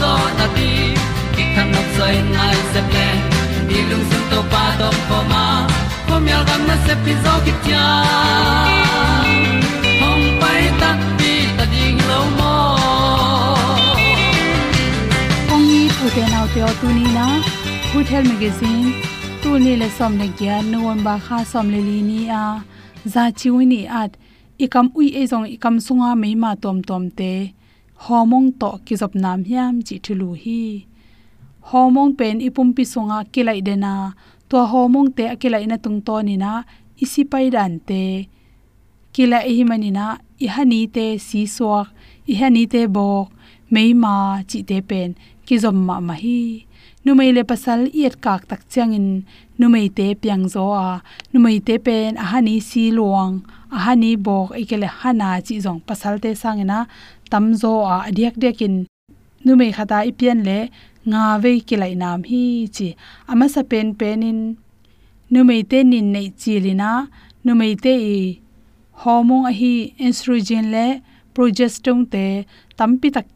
zo na ti ki kan nok sai nai se ple ni lung sun to pa do po ma. Po mi al gam na se pi zo ki tia hong pai ta pi ta ding lo mo ong ni pu te nau te o tu ni na good health magazine tu ni le som le kya november kha som le li ni a. Za chiwi ni at ikam ui e jong ikam sunga meima tom tom te homong to ki jop nam hiam chi thilu hi. Homong pen ipum pi songa kilai dena to homong te akilai na tung to ni na, isi pai dan te. Kilai hi mani na i hani te si swak i hani te bok meima chi te pen ki zom ma ma hi. Numei le pasal iet kak tak changin numei te piang zo a. Numei te pen ahani si luang ahani bok ikele hana chi zong pasal te sangena tamzo a adiak dekin me khata ipian le nga ve kilai nam hi chi. Ama sa pen penin me te nin nei chilina, numei te i hormone a hi estrogen le progesterone te tampi tak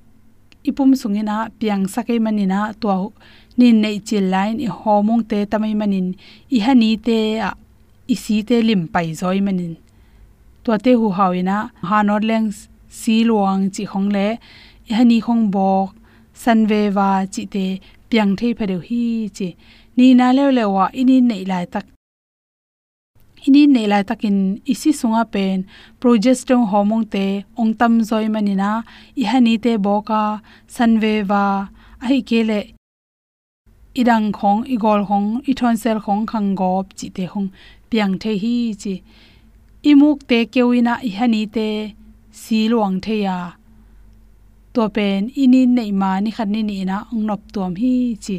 ipum sungina piang sakai manina to nin nei chi line i hormone te tamai manin. I hani te a isi te lim pai zoi manin. To te hu hawina hanor leng si luang chi khong le hani khong bok, san ve wa chi te, piang thei phade hi chi. Ni na le le wa, ini nei lai tak. Ini nei lai takin isi sunga pen progesterone hormone te, ong tam zoi manina i hani te boka san ve wa ai ke le idang khong igol khong ithon sel khong, khang gop chi te khong piang the hi chi. Imuk te kewina i hani te สีหลวงเทียตัวเป็นอินินในมานี่คันนี่นี่นะองนบตัวมีจี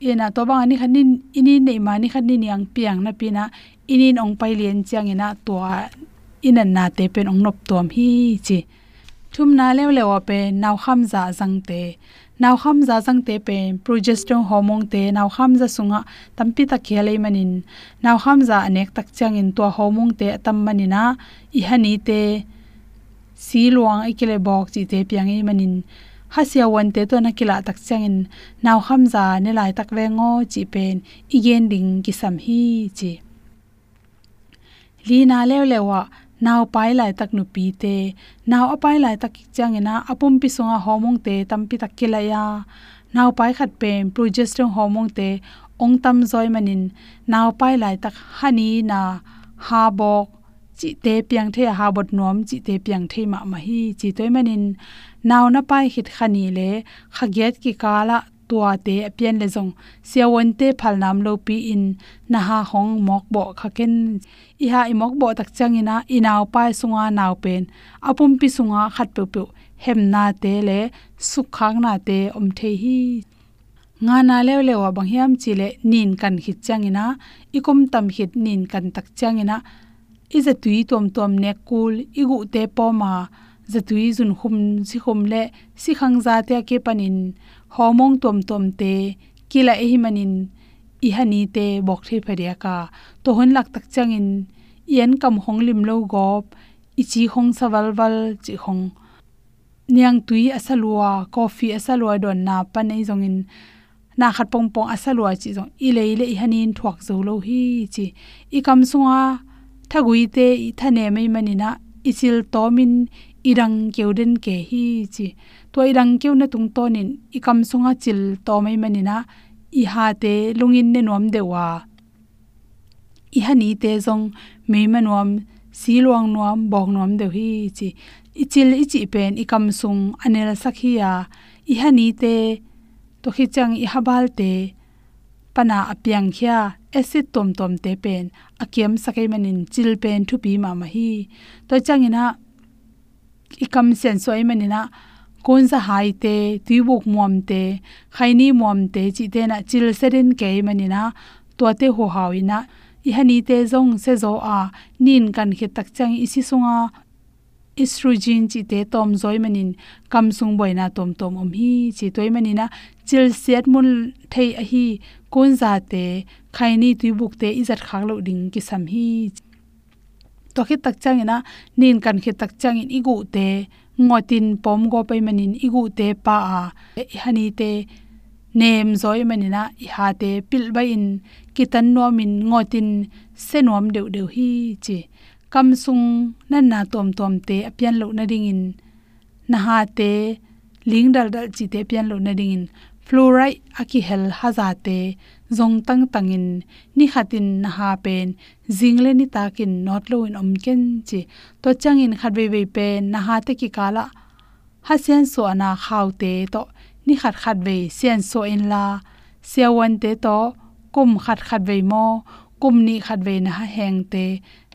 เอ็นะตัวบางอันนี่คันนี่อินินในมานี่คันนี่นี่ยังเปียงนะปีนะอินินองไปเรียนเจียงเห็นะตัวอินันนาเตเป็นองนบตัวมีจีทุ่มนาเล่วๆเป็นนาวคำจาสังเตนาวคำจาสังเตเป็นโปรเจสเตอโฮอร์โมนเตนาวคำจาสุงะตัมปิตะเคเลยมันินนาวคำจาเนกตักเจียงเอ็นตัวฮอร์โมนเตตัมมันินะอีฮันีเต si luang ikile bok chi te piang i manin. Ha sia wan te to na kila tak changin naw kham za ne lai tak ve ngo chi pen. Igen ding ki sam hi chi. Li na lew lewa naw pai lai tak nu pi te. Naw apai lai tak changena apum pi songa homong te tampi tak kila ya. Naw pai khat pen, progesterone hormone te ong tam zoi manin. Naw pai lai tak hani na, ha bok chi te piang the ha bot nom chi te piang the ma ma hi chi toy manin naw na pai hit khani le khaget ki kala tua te apian le jong siawon te phal nam lo pi in na ha hong mok bo khaken i ha i mok bo tak chang changina inaw pai sunga naw pen apum pi sunga khat pe pe hem na te le sukhang na te om the hi nga na lew lewa bang hiam chi le nin kan khit changina ikum tam hit nin kan tak changina i za tui tom tom ne kul i gu te po ma za tui zun khum, si khum le, si khang za te ke panin. Homong tom tom te, kila e hi manin. I hani te bok the pharia ka. To hon lak tak changin. Yen kam hong lim lo gop. I chi hong sawal wal chi hong. Niang tui asalua, coffee asalua don na panei zongin. Na khat pong pong asalua chi zong. I le le i hanin thuak zo lo hi, chi. I kam sunga thagui te i thane mai manina ichil tomin, irang keuden ke hi chi to irang keu na tung tonin ikam sunga chil to mai manina i ha te lungin ne nom dewa. I hani te jong me manuam silwang nuam bong nom de hi chi ichil ichi pen ikam sung anel sakhiya. I hani te to khi chang i habal te pana apyang khia, acid tom tom te pen, akem sakai manin chil pen thu pi ma ma hi. To changina ikam sen soi manina kon sa hai te tuibuk muam te khaini muam te, chi te na chil serin ke manina to te ho hawina i hani te zong se zo a, nin kan khe tak chang isi sunga estrogen chi te tom zoi manin kam sung boina tom tom om hi chi toi manina. Chil set mun thei a hi kon za te khaini tuibuk te izat khak lo ding ki sam hi. To khit tak changina nin kan khit tak changin igu te ngotin pom go pai manin igu te pa a. E hani te nem zoi manina i ha te pil ba in kitan no min ngotin senom deu deu hi chi kam sung na na tom tom te apian lo na ding in. Na ha te, ling dal dal chi te pian lo na ding in. Fluoride aki hel hazate zong tang tangin ni khatin na ha pen jingle ni takin not lo in om ken chi. To changin khatwe we pen na ha te ki kala. Ha sian so ana khaw te to, ni khat khat ve sian so in la. Siawan te to, kum khat khat ve mo, kum ni khat ve na ha heng te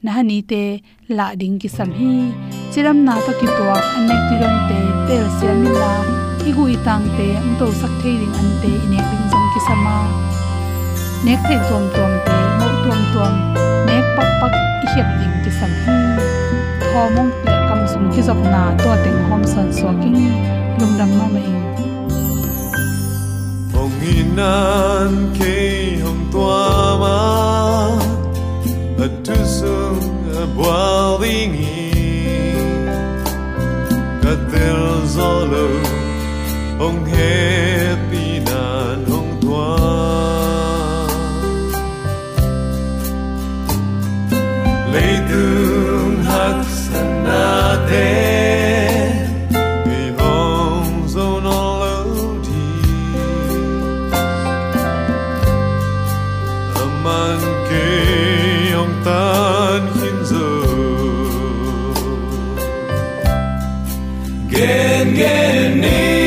na ha te la ding ki sam hi chiram na ta ki to anek ti ron te tel se mi la ki igu tang te am to sak thei ding an te ine ding jong ki sama nek thei tom tom te mo tom tom nek pak pak i hep ding ki sam hi thomong le kam sum ki jok na to teng hom san so ki lum dam ma mai hong inan ke hong tua ma atu sung a boiling katel Ông hong happy nan ông tua lấy từ again.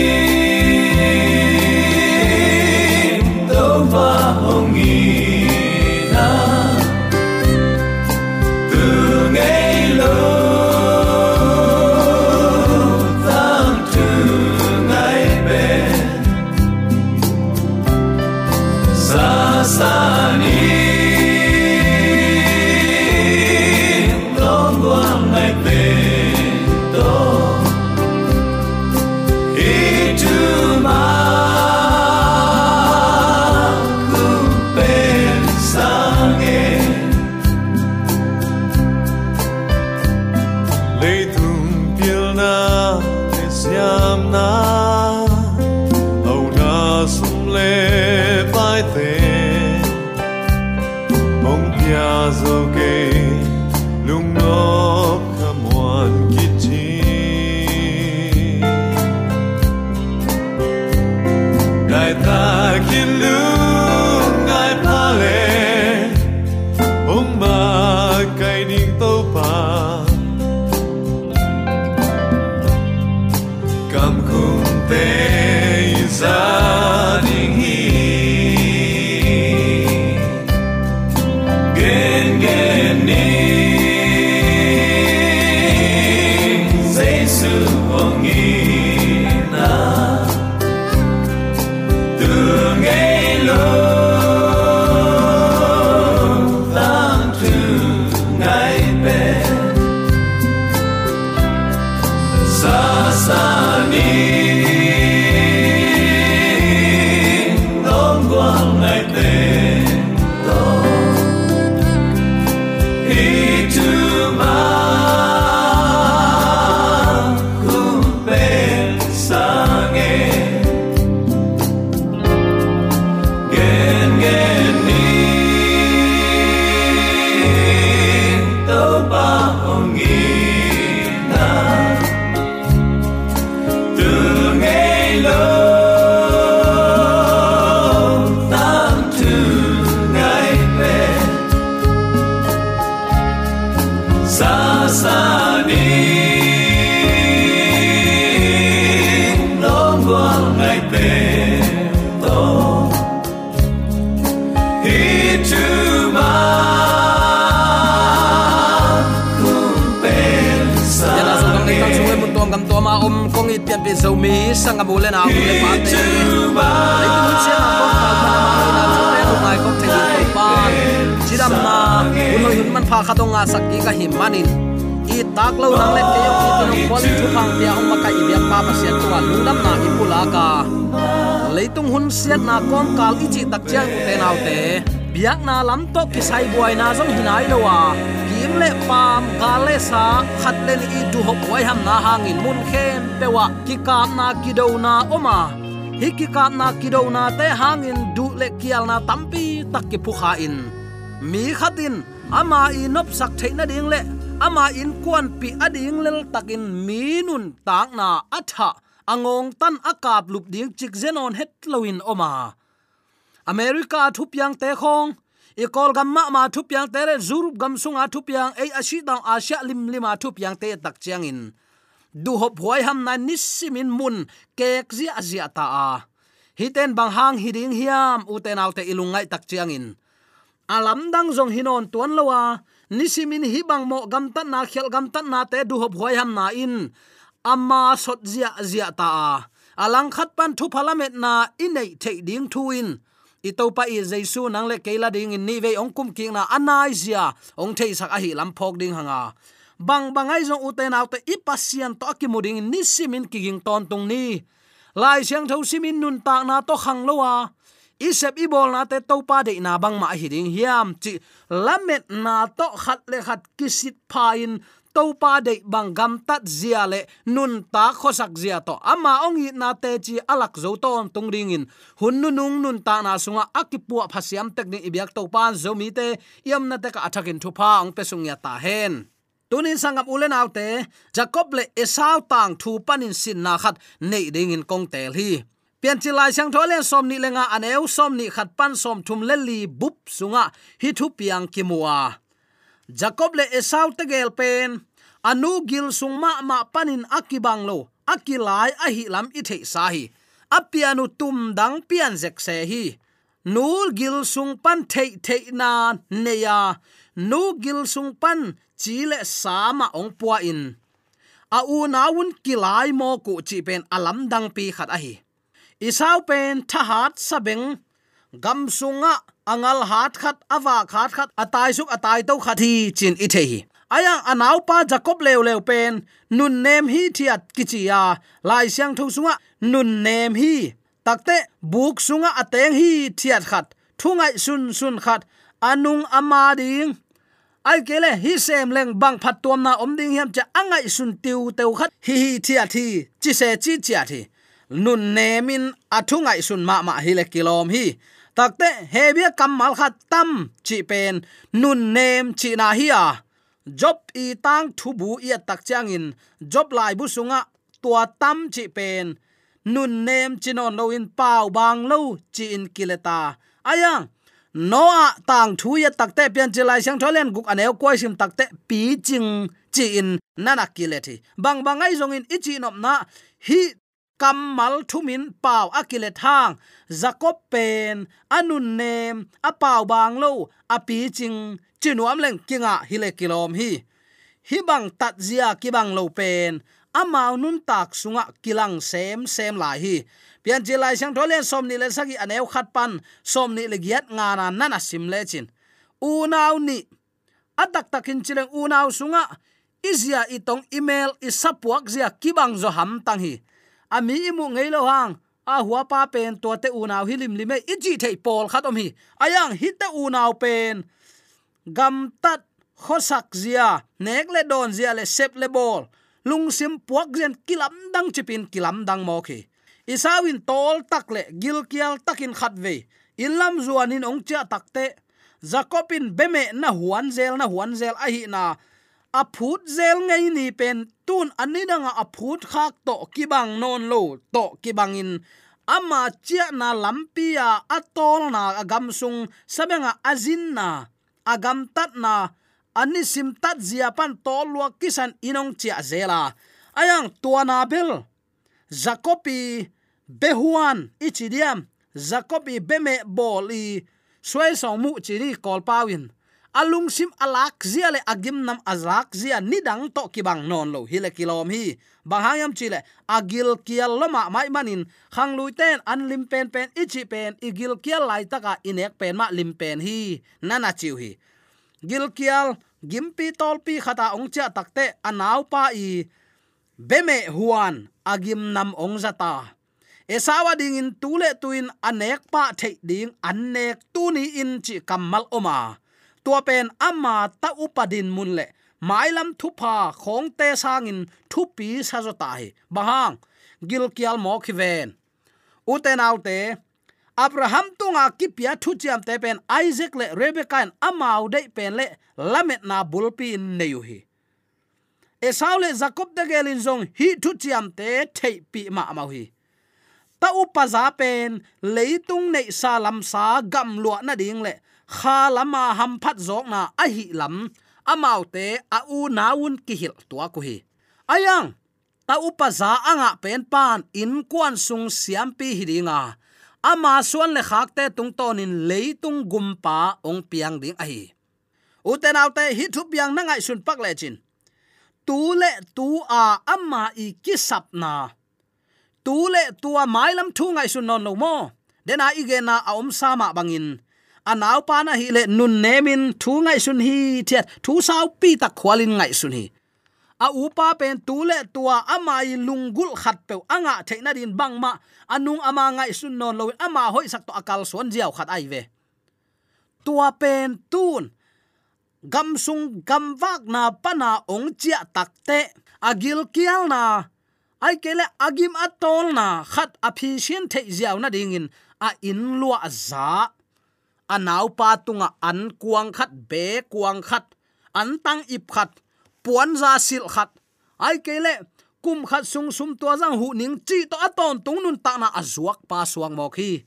Om gam to ma om kong i pian pi zo mi sanga bu le na u le pa te le tu sia na ko ka ma na chu te no mai ko te ko pa chi dam ma bu no hun man pha kha dong a sak ki ka hi manin i tak lo nang le te yo ki tu no pol chu phang pia om ma ka i bia pa pa sia tu wa lu dam na i pu la ka leitung hun siat na kom kal i chi tak chiang te nau te biak na lam to ki sai buai na zong hinai lo wa kim le pam ga le sa, khat len i du ho wai ham na hangin mun khem pewa ki ka na ki do na oma. Hi ki ka na ki do na te hangin du le kial na tampi tak ki phu kha in. Mi khatin ama i nop sak theina ding le, ama in kwan pi ading lel takin minun tak na atha angong tan akap lup ding chik zenon het loin oma. America thup yang te khong i kol gam ma ma thu yang te re zurup gam sunga thu yang ei ashi dang asia lim lima thu yang te tak chiang in. Du hop huai ham na nisimin mun, kek zia azia ta a. Hiten bang hang hiding hiam uten alte ilungai tak chiang in. Alam dang jong hinon tuan lowa nisimin hi bang mo gam tan na khel gam tan na te du hop huai ham na in. Amma sot zia zia ta a. Alang khat pan thu phalamet na inei thei ding thuin i itopa i jaisu nang le keila ding in ni ve ong kum king na anai zia. Ong thei sak a hi lam phok ding hanga. Bang bangai jong uten autte i pasian to akimuding ni simin kiging ton tung ni. Lai siang tho simin nun ta na to khang lowa isep ibol na te topa de na bang ma hi ding hiam. Chi lamet na to khat le khat kisit phain to pa de bang gam tat zia le nun ta khosak zia to. Ama ong hi na te chi alak zo ton tung ring in. Hun nu nung nun ta na sunga akipua phasiam tek ni ibyak to pan zo mi te. Yam na te ka athakin thu pa ong pesung ya ta hen. Tunin sangam ulen autte jacob le esau tang thu panin sin na khat nei ding in kong tel hi. Pian chi lai sang thole som ni lenga aneu som ni khat pan som thum le li bup sunga, hi thu piang kimua jacob le esau te gel pen. Anu gil sung ma ma panin akibang lo akilai ahi lam i sahi, sa hi. Apianu tum dang pian zek se hi. Nul gil sung pan thei thei na neya. Nu gil sung pan chile sama ong pua in. A u nawun kilai mo ku chi pen alam dang pi khat a hi. Isau pen thahat sabeng gam sunga angal hat khat awa khat khat atai suk atai to khathi chin i the hi aya anaw pa jacob lew lew pen nun nem hi thiat kichia lai siang thu sunga nun nem hi takte buk sunga ateng hi thiat khat thungai sun sun khat anung ama ding ai kele hi sem leng bang phat tuam na om ding hiam cha angai sun tiu teu khat hi hi thiat thi chi se chi chia thi nun nemin athungai sun ma ma hi le kilom hi takte hebia kamal khat tam, chi pen, nun nem chi na hi job i tang thu bu ia tak chang in. Job lai bu sunga tua tam chi pen. Nun nem chinon lo in pau bang lo, chi in kileta. Ayang noa tang thu ya takte pian chilai sang tholen guk anel koi sim takte pi ching chi in, nana kileti. Bang bangai zong in ichi nop na, hi kamal thumin pau akile thang, jacob pen, anun nem a pau bang lo a pi ching, chinuam leng kinga hile kilom hi. Hi bang tat zia ki bang lo pen, amau nun tak sunga kilang sem sem lai hi. Pian chi lai sang tholen som ni le sagi aneu khat pan, som ni le giat nga na nana sim le chin. U nau ni, atak takin chileng u nau sunga, izia itong email isapuak zia kibang zo ham tang hi ami imu ngei lo hang. A hua pa pen to te u nau hilim lime iji thei pol khat om hi. Ayang hit te u pen. Gam tat khosak zia, nek le don zia le sep le bol. Lung sim puak zen kilam dang chipin kilam dang mo khi. Isawin tol takle gilkial takin khatve ilam zuanin ong cha takte zakopin beme na huan zel, na huan zel a hi na aphut zel ngei ni pen tun ani danga a phut khak to kibang non lo to kibangin ama chia na lampia atol na agam sung sabenga azin na agam tat na ani sim tat zia pan to lua kisan inong chia zela. Ayang tuana bel zakopi behuan ichidiam zakopi beme boli swai song mu chiri kolpawin pawin alung sim alak zia le agim nam azak zia nidang to kibang non lo hile kilom hi. Bahayam chile agil kial loma mai manin, khang lui ten, an lim pen pen ichi pen igil kial lai taka inek pen ma lim pen hi. Nana chiu hi. Gil kial gimpi tolpi khata ong cha takte anaw pa i. Beme huan, agim nam ong zata esawa ding in tule tuin anek pa thei ding anek tu ni in chi kamal oma tua pen ama ta upadin munle. Mailam thupa khong te sangin thupi sa zo bahang, gil kial mo khiven. Uten autte, abraham tunga kipya thu chiam te pen, isaac le rebecca an amau de pen le lamet na bulpi in neyu hi esau le jacob de gelin zong hi thu chiam te thei pi ma mau hi ta upa za pen, leitung nei sa lam sa gam lua na ding le kha lama ham phat zok na a hi lam, amau te a u naun ki hil tua ku hi ayang, ta upa za anga pen pan in kwan sung siam pi hidinga ama suan le khak te tung tonin leitung gumpa ong piang ding a hi uten autte hi thu piang na ngai sun pak le chin. Tu le tu a amma i kisap na. Tu le tua mai lam thu ngai sun non lo mo. Dena igena a om sama bangin anaw pa na hi le nun nemin thu ngai sun hi thiat thu sau pi tak khwalin ngai sun hi a upa pen tu le tua amai lungul khat pe anga theina din bangma anung ama ngai sun non lo ama hoi sak to akal son jiao khat ai ve tua pen tun gam sung gam vak na pana ong chia takte, agil kial na ai kele agim atol na khat aphisien the jiao na dingin a in lua za anau pa tunga an kuang khat, be kuang khat. An tang ip khat, puan za sil khat. Ai kele kum khat sung sum to jang hu ning chi to aton tung nun ta na azuak pa suang mo khi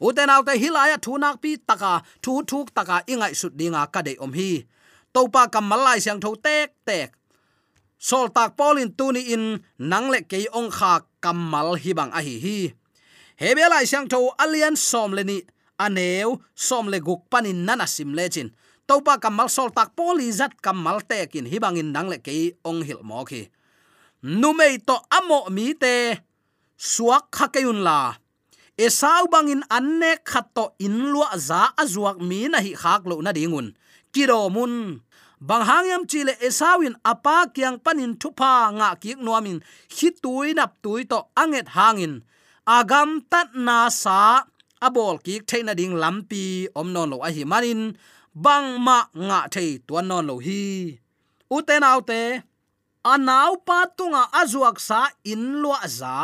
uten autte hilaya thunak pi taka, thu thuk taka ingai sut dinga ka de om hi. Topa kamalai siang tho tek tek. Sol tak polin tuni in, nang le ke ong kha kamal hi bang a hi hi. Hebelai siang tho alian som le ni aneu, som le guk panin nana sim le chin. Topa kamal sol tak poli zat kamal te kin hi bangin nang le ke ong hil mo khi. Numei to amo mi te. Suak khakeyun la. Esau bangin anne khatto in lua za azuak mi na hi khak lo na dingun. Kiro mun. Bang hangyam chile esawin apa kyang panin thupa nga kiek nuamin hi tui nap tui to anget hangin agam tat na sa abol ki theina ding lampi om non lo a hi manin bang ma nga thei tuan non lo hi. Uten autte anaw pa tunga azuak sa in lua za.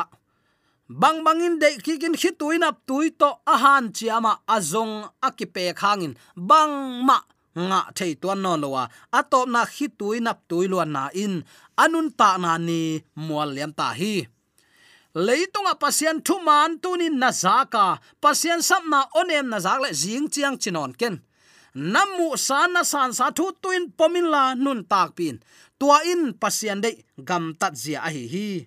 Bang bangin de kikin khituin ap tui to ahan chiama azong akipe khangin. Bang ma nga thei tuan non lowa atop na khitui nap tui luan na in. Anun ta na ni mual liam ta hi leitunga thu thuman tunin na zaka. Pasien samna onem na zakle jing chiang chinon ken. Namu san na san sa thu tuin pomin la nun tak pin. Tua in pasien de gam tat zia a hi hi.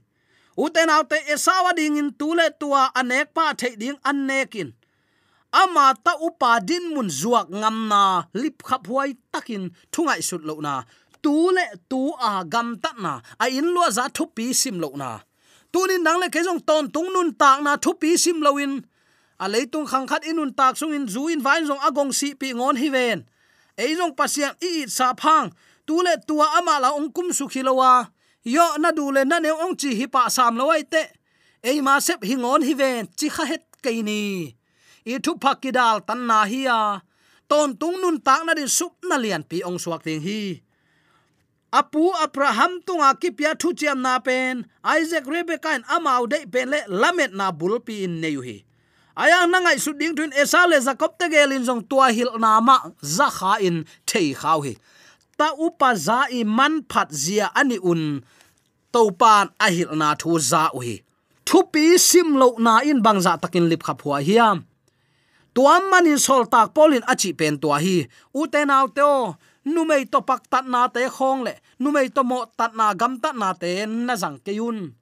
Uten autte esawa ding in tule tua anek pa the ding annekin ama ta upa din mun zuak ngam na lip khap huai takin thungai sut lo na. Tu le tu a gam tat na. A in lo za thu pi sim lo na tunin nang le kejong ton tung nun tak na thu pi sim lo a leitung khang khat inun tak sung in zu in vain jong agong si pi ngon hi ven. Ei jong pasian i sa phang. Tu le tua ama la ong kum su khilowa yo na du le na ne ong chi hi pa sam lo ai te. Ei ma sep hi ngon hi ven. Chi kha het kai ni. I thu phakidal tan na hi ya ton tung nun tak na din sup na lian pi ong suak ting hi apu abraham tunga kipia thu chiam na pen, isaac, rebecca in amau de pen le lamet na bulpi in neyu hi aya na ngai su ding thun esa le jacob te gelin jong tua hil na ma za kha in thei khaw hi. Ta upa za i man phat zia ani un to pan a hil na thu za u hi thu pi sim lo na in bang za takin lip khap hua hiam. Tuam manin sol tak polin achi pen tua hi. U te naw te nu mei to pak tat na te khong le numei to mo tat na gam ta na te na jang ke yun.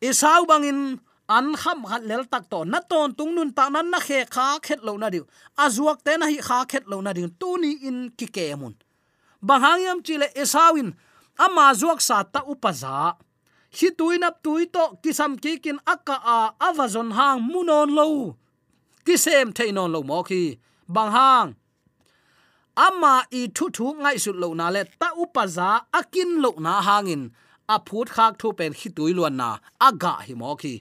Isau bangin an kham khat lel tak to. Na ton tung nun ta nan na khe kha khet lo na diu. Azuak te na hi kha khet lo na diu. Tu ni in ki ke mun. Banghayam chile esawin ama zuak sa ta upaza hi tuinap tuito kisam kikin akka a avazon hang munon lo. Kisem thainon lo mo khi. Bang hang ama i thu thu ngai su lo na le ta upaza akin lo na hangin. A phut khak thu pen hi tui luan na. Aga hi mo khi.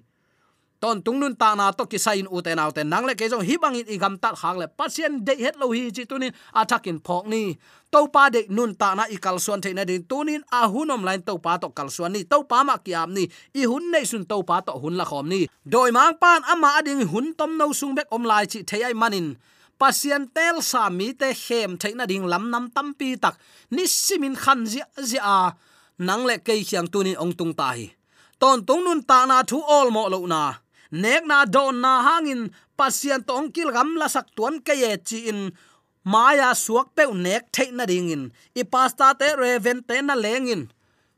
Ton tung nun ta na to ki sain u te naw te nang le ke jong hi bang in igam tat hang le pasien de het lo hi chi tunin attacking phok ni. To pa de nun ta na i kal suan the na din tunin a hunom line to pa to kal suan ni. To pa ma kiam ni. I hun nei sun to pa to hun la khom ni. Doi mang pan ama ading hun tom no sung bek om lai chi thei ai manin pasien tel sa mi te hem theina ding lam nam tam pi tak. Ni simin khan zia zia a. Nang le ke hiang tu ni ong tung ta hi. Ton tung nun ta na thu all mo lo na. Nek na don na hangin pasien tong kil gam la sak tuan ke ye chi in. Maya suak pe nek thei na ding in. I pasta te reven te na lengin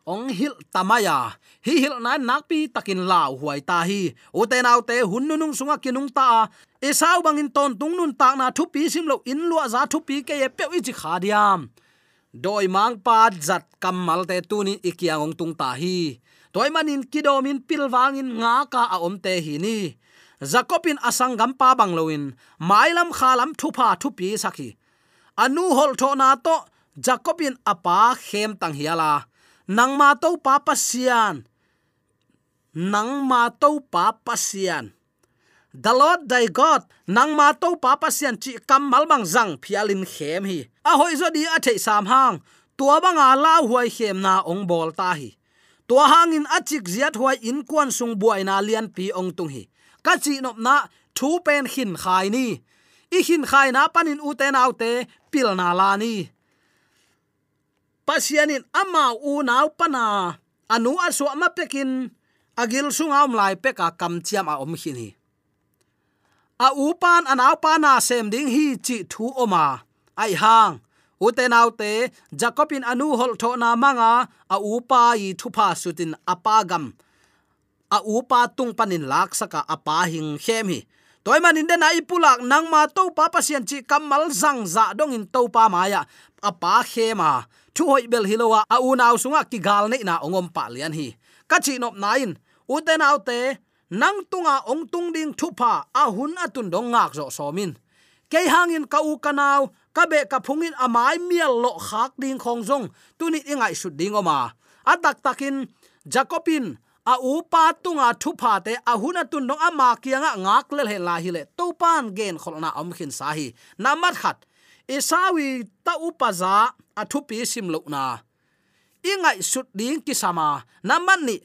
ong hil tamaya. Hi hil na nakpi takin lau huai ta hi. O te hununung sunga kinung ta esau bangin ton tungnun ta na thu pi sim lo in lua za thu pi ke ye pe wi chi khadiam doi mang pa zat kamal te tunin ikiang ong tung ta hi. Toy manin kidomin pilwangin nga ka a om te hi ni. Zakopin asangam pa bangloin mailam khalam thupa thupi sakhi. Anu hol tho na to jakopin apa khem tang hiala nang ma to pa pasian nang ma to pa pasian the lord thy god nang ma to pa pasian chi kam mal bang zang phialin khem hi. A hoi zo di a thei sam hang. Tua banga la huai khem na ong bol ta hi. Tua hangin achik ziat huai in kwan sung buai na lian pi ong tung hi. Ka chi nop na thu pen khin khai ni. I hin khai na panin u te nau te pil na la ni pasianin ama u nau pana. Anu asu ama pekin, agil sung aum lai peka kam chiam a om hini a u pan anau pana sem ding hi chi thu oma ai hang uten autte jacobin anu hol tho na manga, a upa i thupa sutin apagam a upa tung panin lak saka apa hing hem hi. Toy man inde na ipulak nang ma to pa pasien chi kamal zang za dong in to pa maya apa khema chu hoi bel hilowa a u naw sunga ki gal nei na ongom pa lian hi. Ka chi nop nain uten autte nang tunga ong tung ding thupa a hun atun dong ngak zo somin ke hangin ka u kanaw ka be ka phungin amai mial lo khak ding khong zong tuni ingai su ding oma. Atak takin jacobin, a u pa tunga thu pha te, a huna tun dong ama kianga ngak lel he la hi le, to pan gen kholna om khin sa hi. Namat khat isawi ta upaza a thu pi sim lo na ingai sut ding ki sama naman ni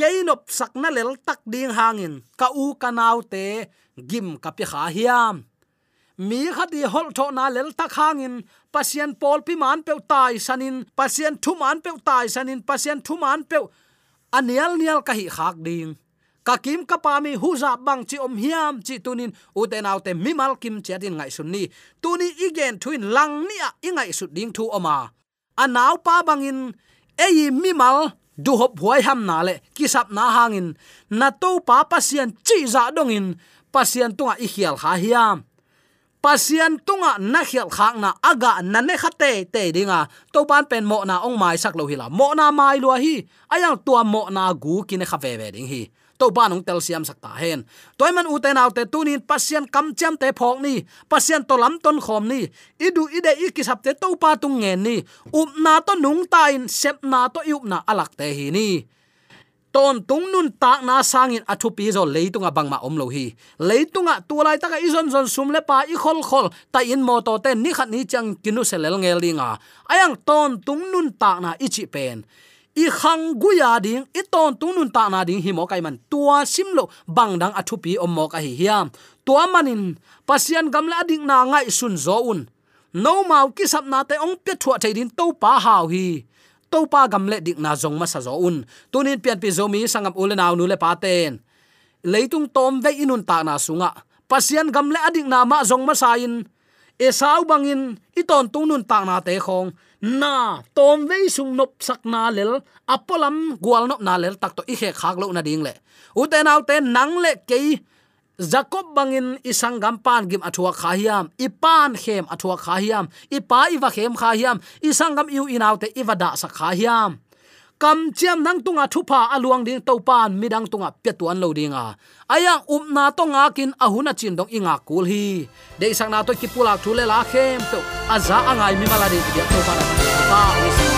keinop sakna lel tak ding hangin, ka u kanau te gim kapi kha hiam. Mi khati hol tho na lel tak hangin, pasien pol pi man pe tai sanin, pasien thu man pe tai sanin, pasien thu man pe anial nial ka hi khak ding ka kim ka pa mi hu za bang chi om hiam chi tunin uten te naw mi mal kim che din ngai sun ni. Tuni igen thuin lang ni a ingai su ding thu oma. Anaw pa bangin ei mi mal, du hop huai ham na le kisap na hangin na to pa pasien chi za dongin pasien tunga i hial kha hiam. Pasian tunga na hial khang na aga na ne khate te dinga. To ban pen mo na ong mai sak lo hila mo na mai lo hi ayang tua mo na gu kine kha ve ve ding hi to ban ong tel siam sakta hen toy man naw te tunin pasian kam cham te phok ni, pasian to lam ton khom ni, idu ide ikisap te to pa tung nge ni up na to nung ta in sep na to yup na alak te hi ni. Ton tung nun tak na sangin athu pi zo leitunga bangma omlo hi. Leitunga tulai taka izon zon sumle pa i khol khol ta in mo to te ni khat ni chang kinu selel ngel linga ayang ton tung nun tak na ichi pen i khang guya ding, i ton tung ta na ding, hi mo kai man. Tua simlo bangdang athu pi om mo ka hi hiam. Tua manin, pasian gamla ding na ngai sun zo un. No mau ki sap na te ong pe thua thai din, to pa haw hi. To pa gam le dik na zong ma sa zo un. Tunin pian pi zomi sangam ule na nu le paten leitung tom ve inun ta na sunga. Pasian gam le adik na ma zong ma sa in. E bangin iton tung ta na te khong na, tom ve sung nop sak na lel, apolam gwal nop na lel, tak to i khe khak lo na ding le. U te naw te nang le ke Jacob bangin isang gampan gim athua khahiam ipan khem athua khahiam ipa iwa khem khahiam isang gam iu inaute iwada sa khahiam kam chiam nang tunga thupa aluang ding topan midang tunga petuan lo dinga. Aya um na to kin ahuna chin dong inga kul hi. De sang na to ki thule la khem to aza angai mi mala de to pa ta en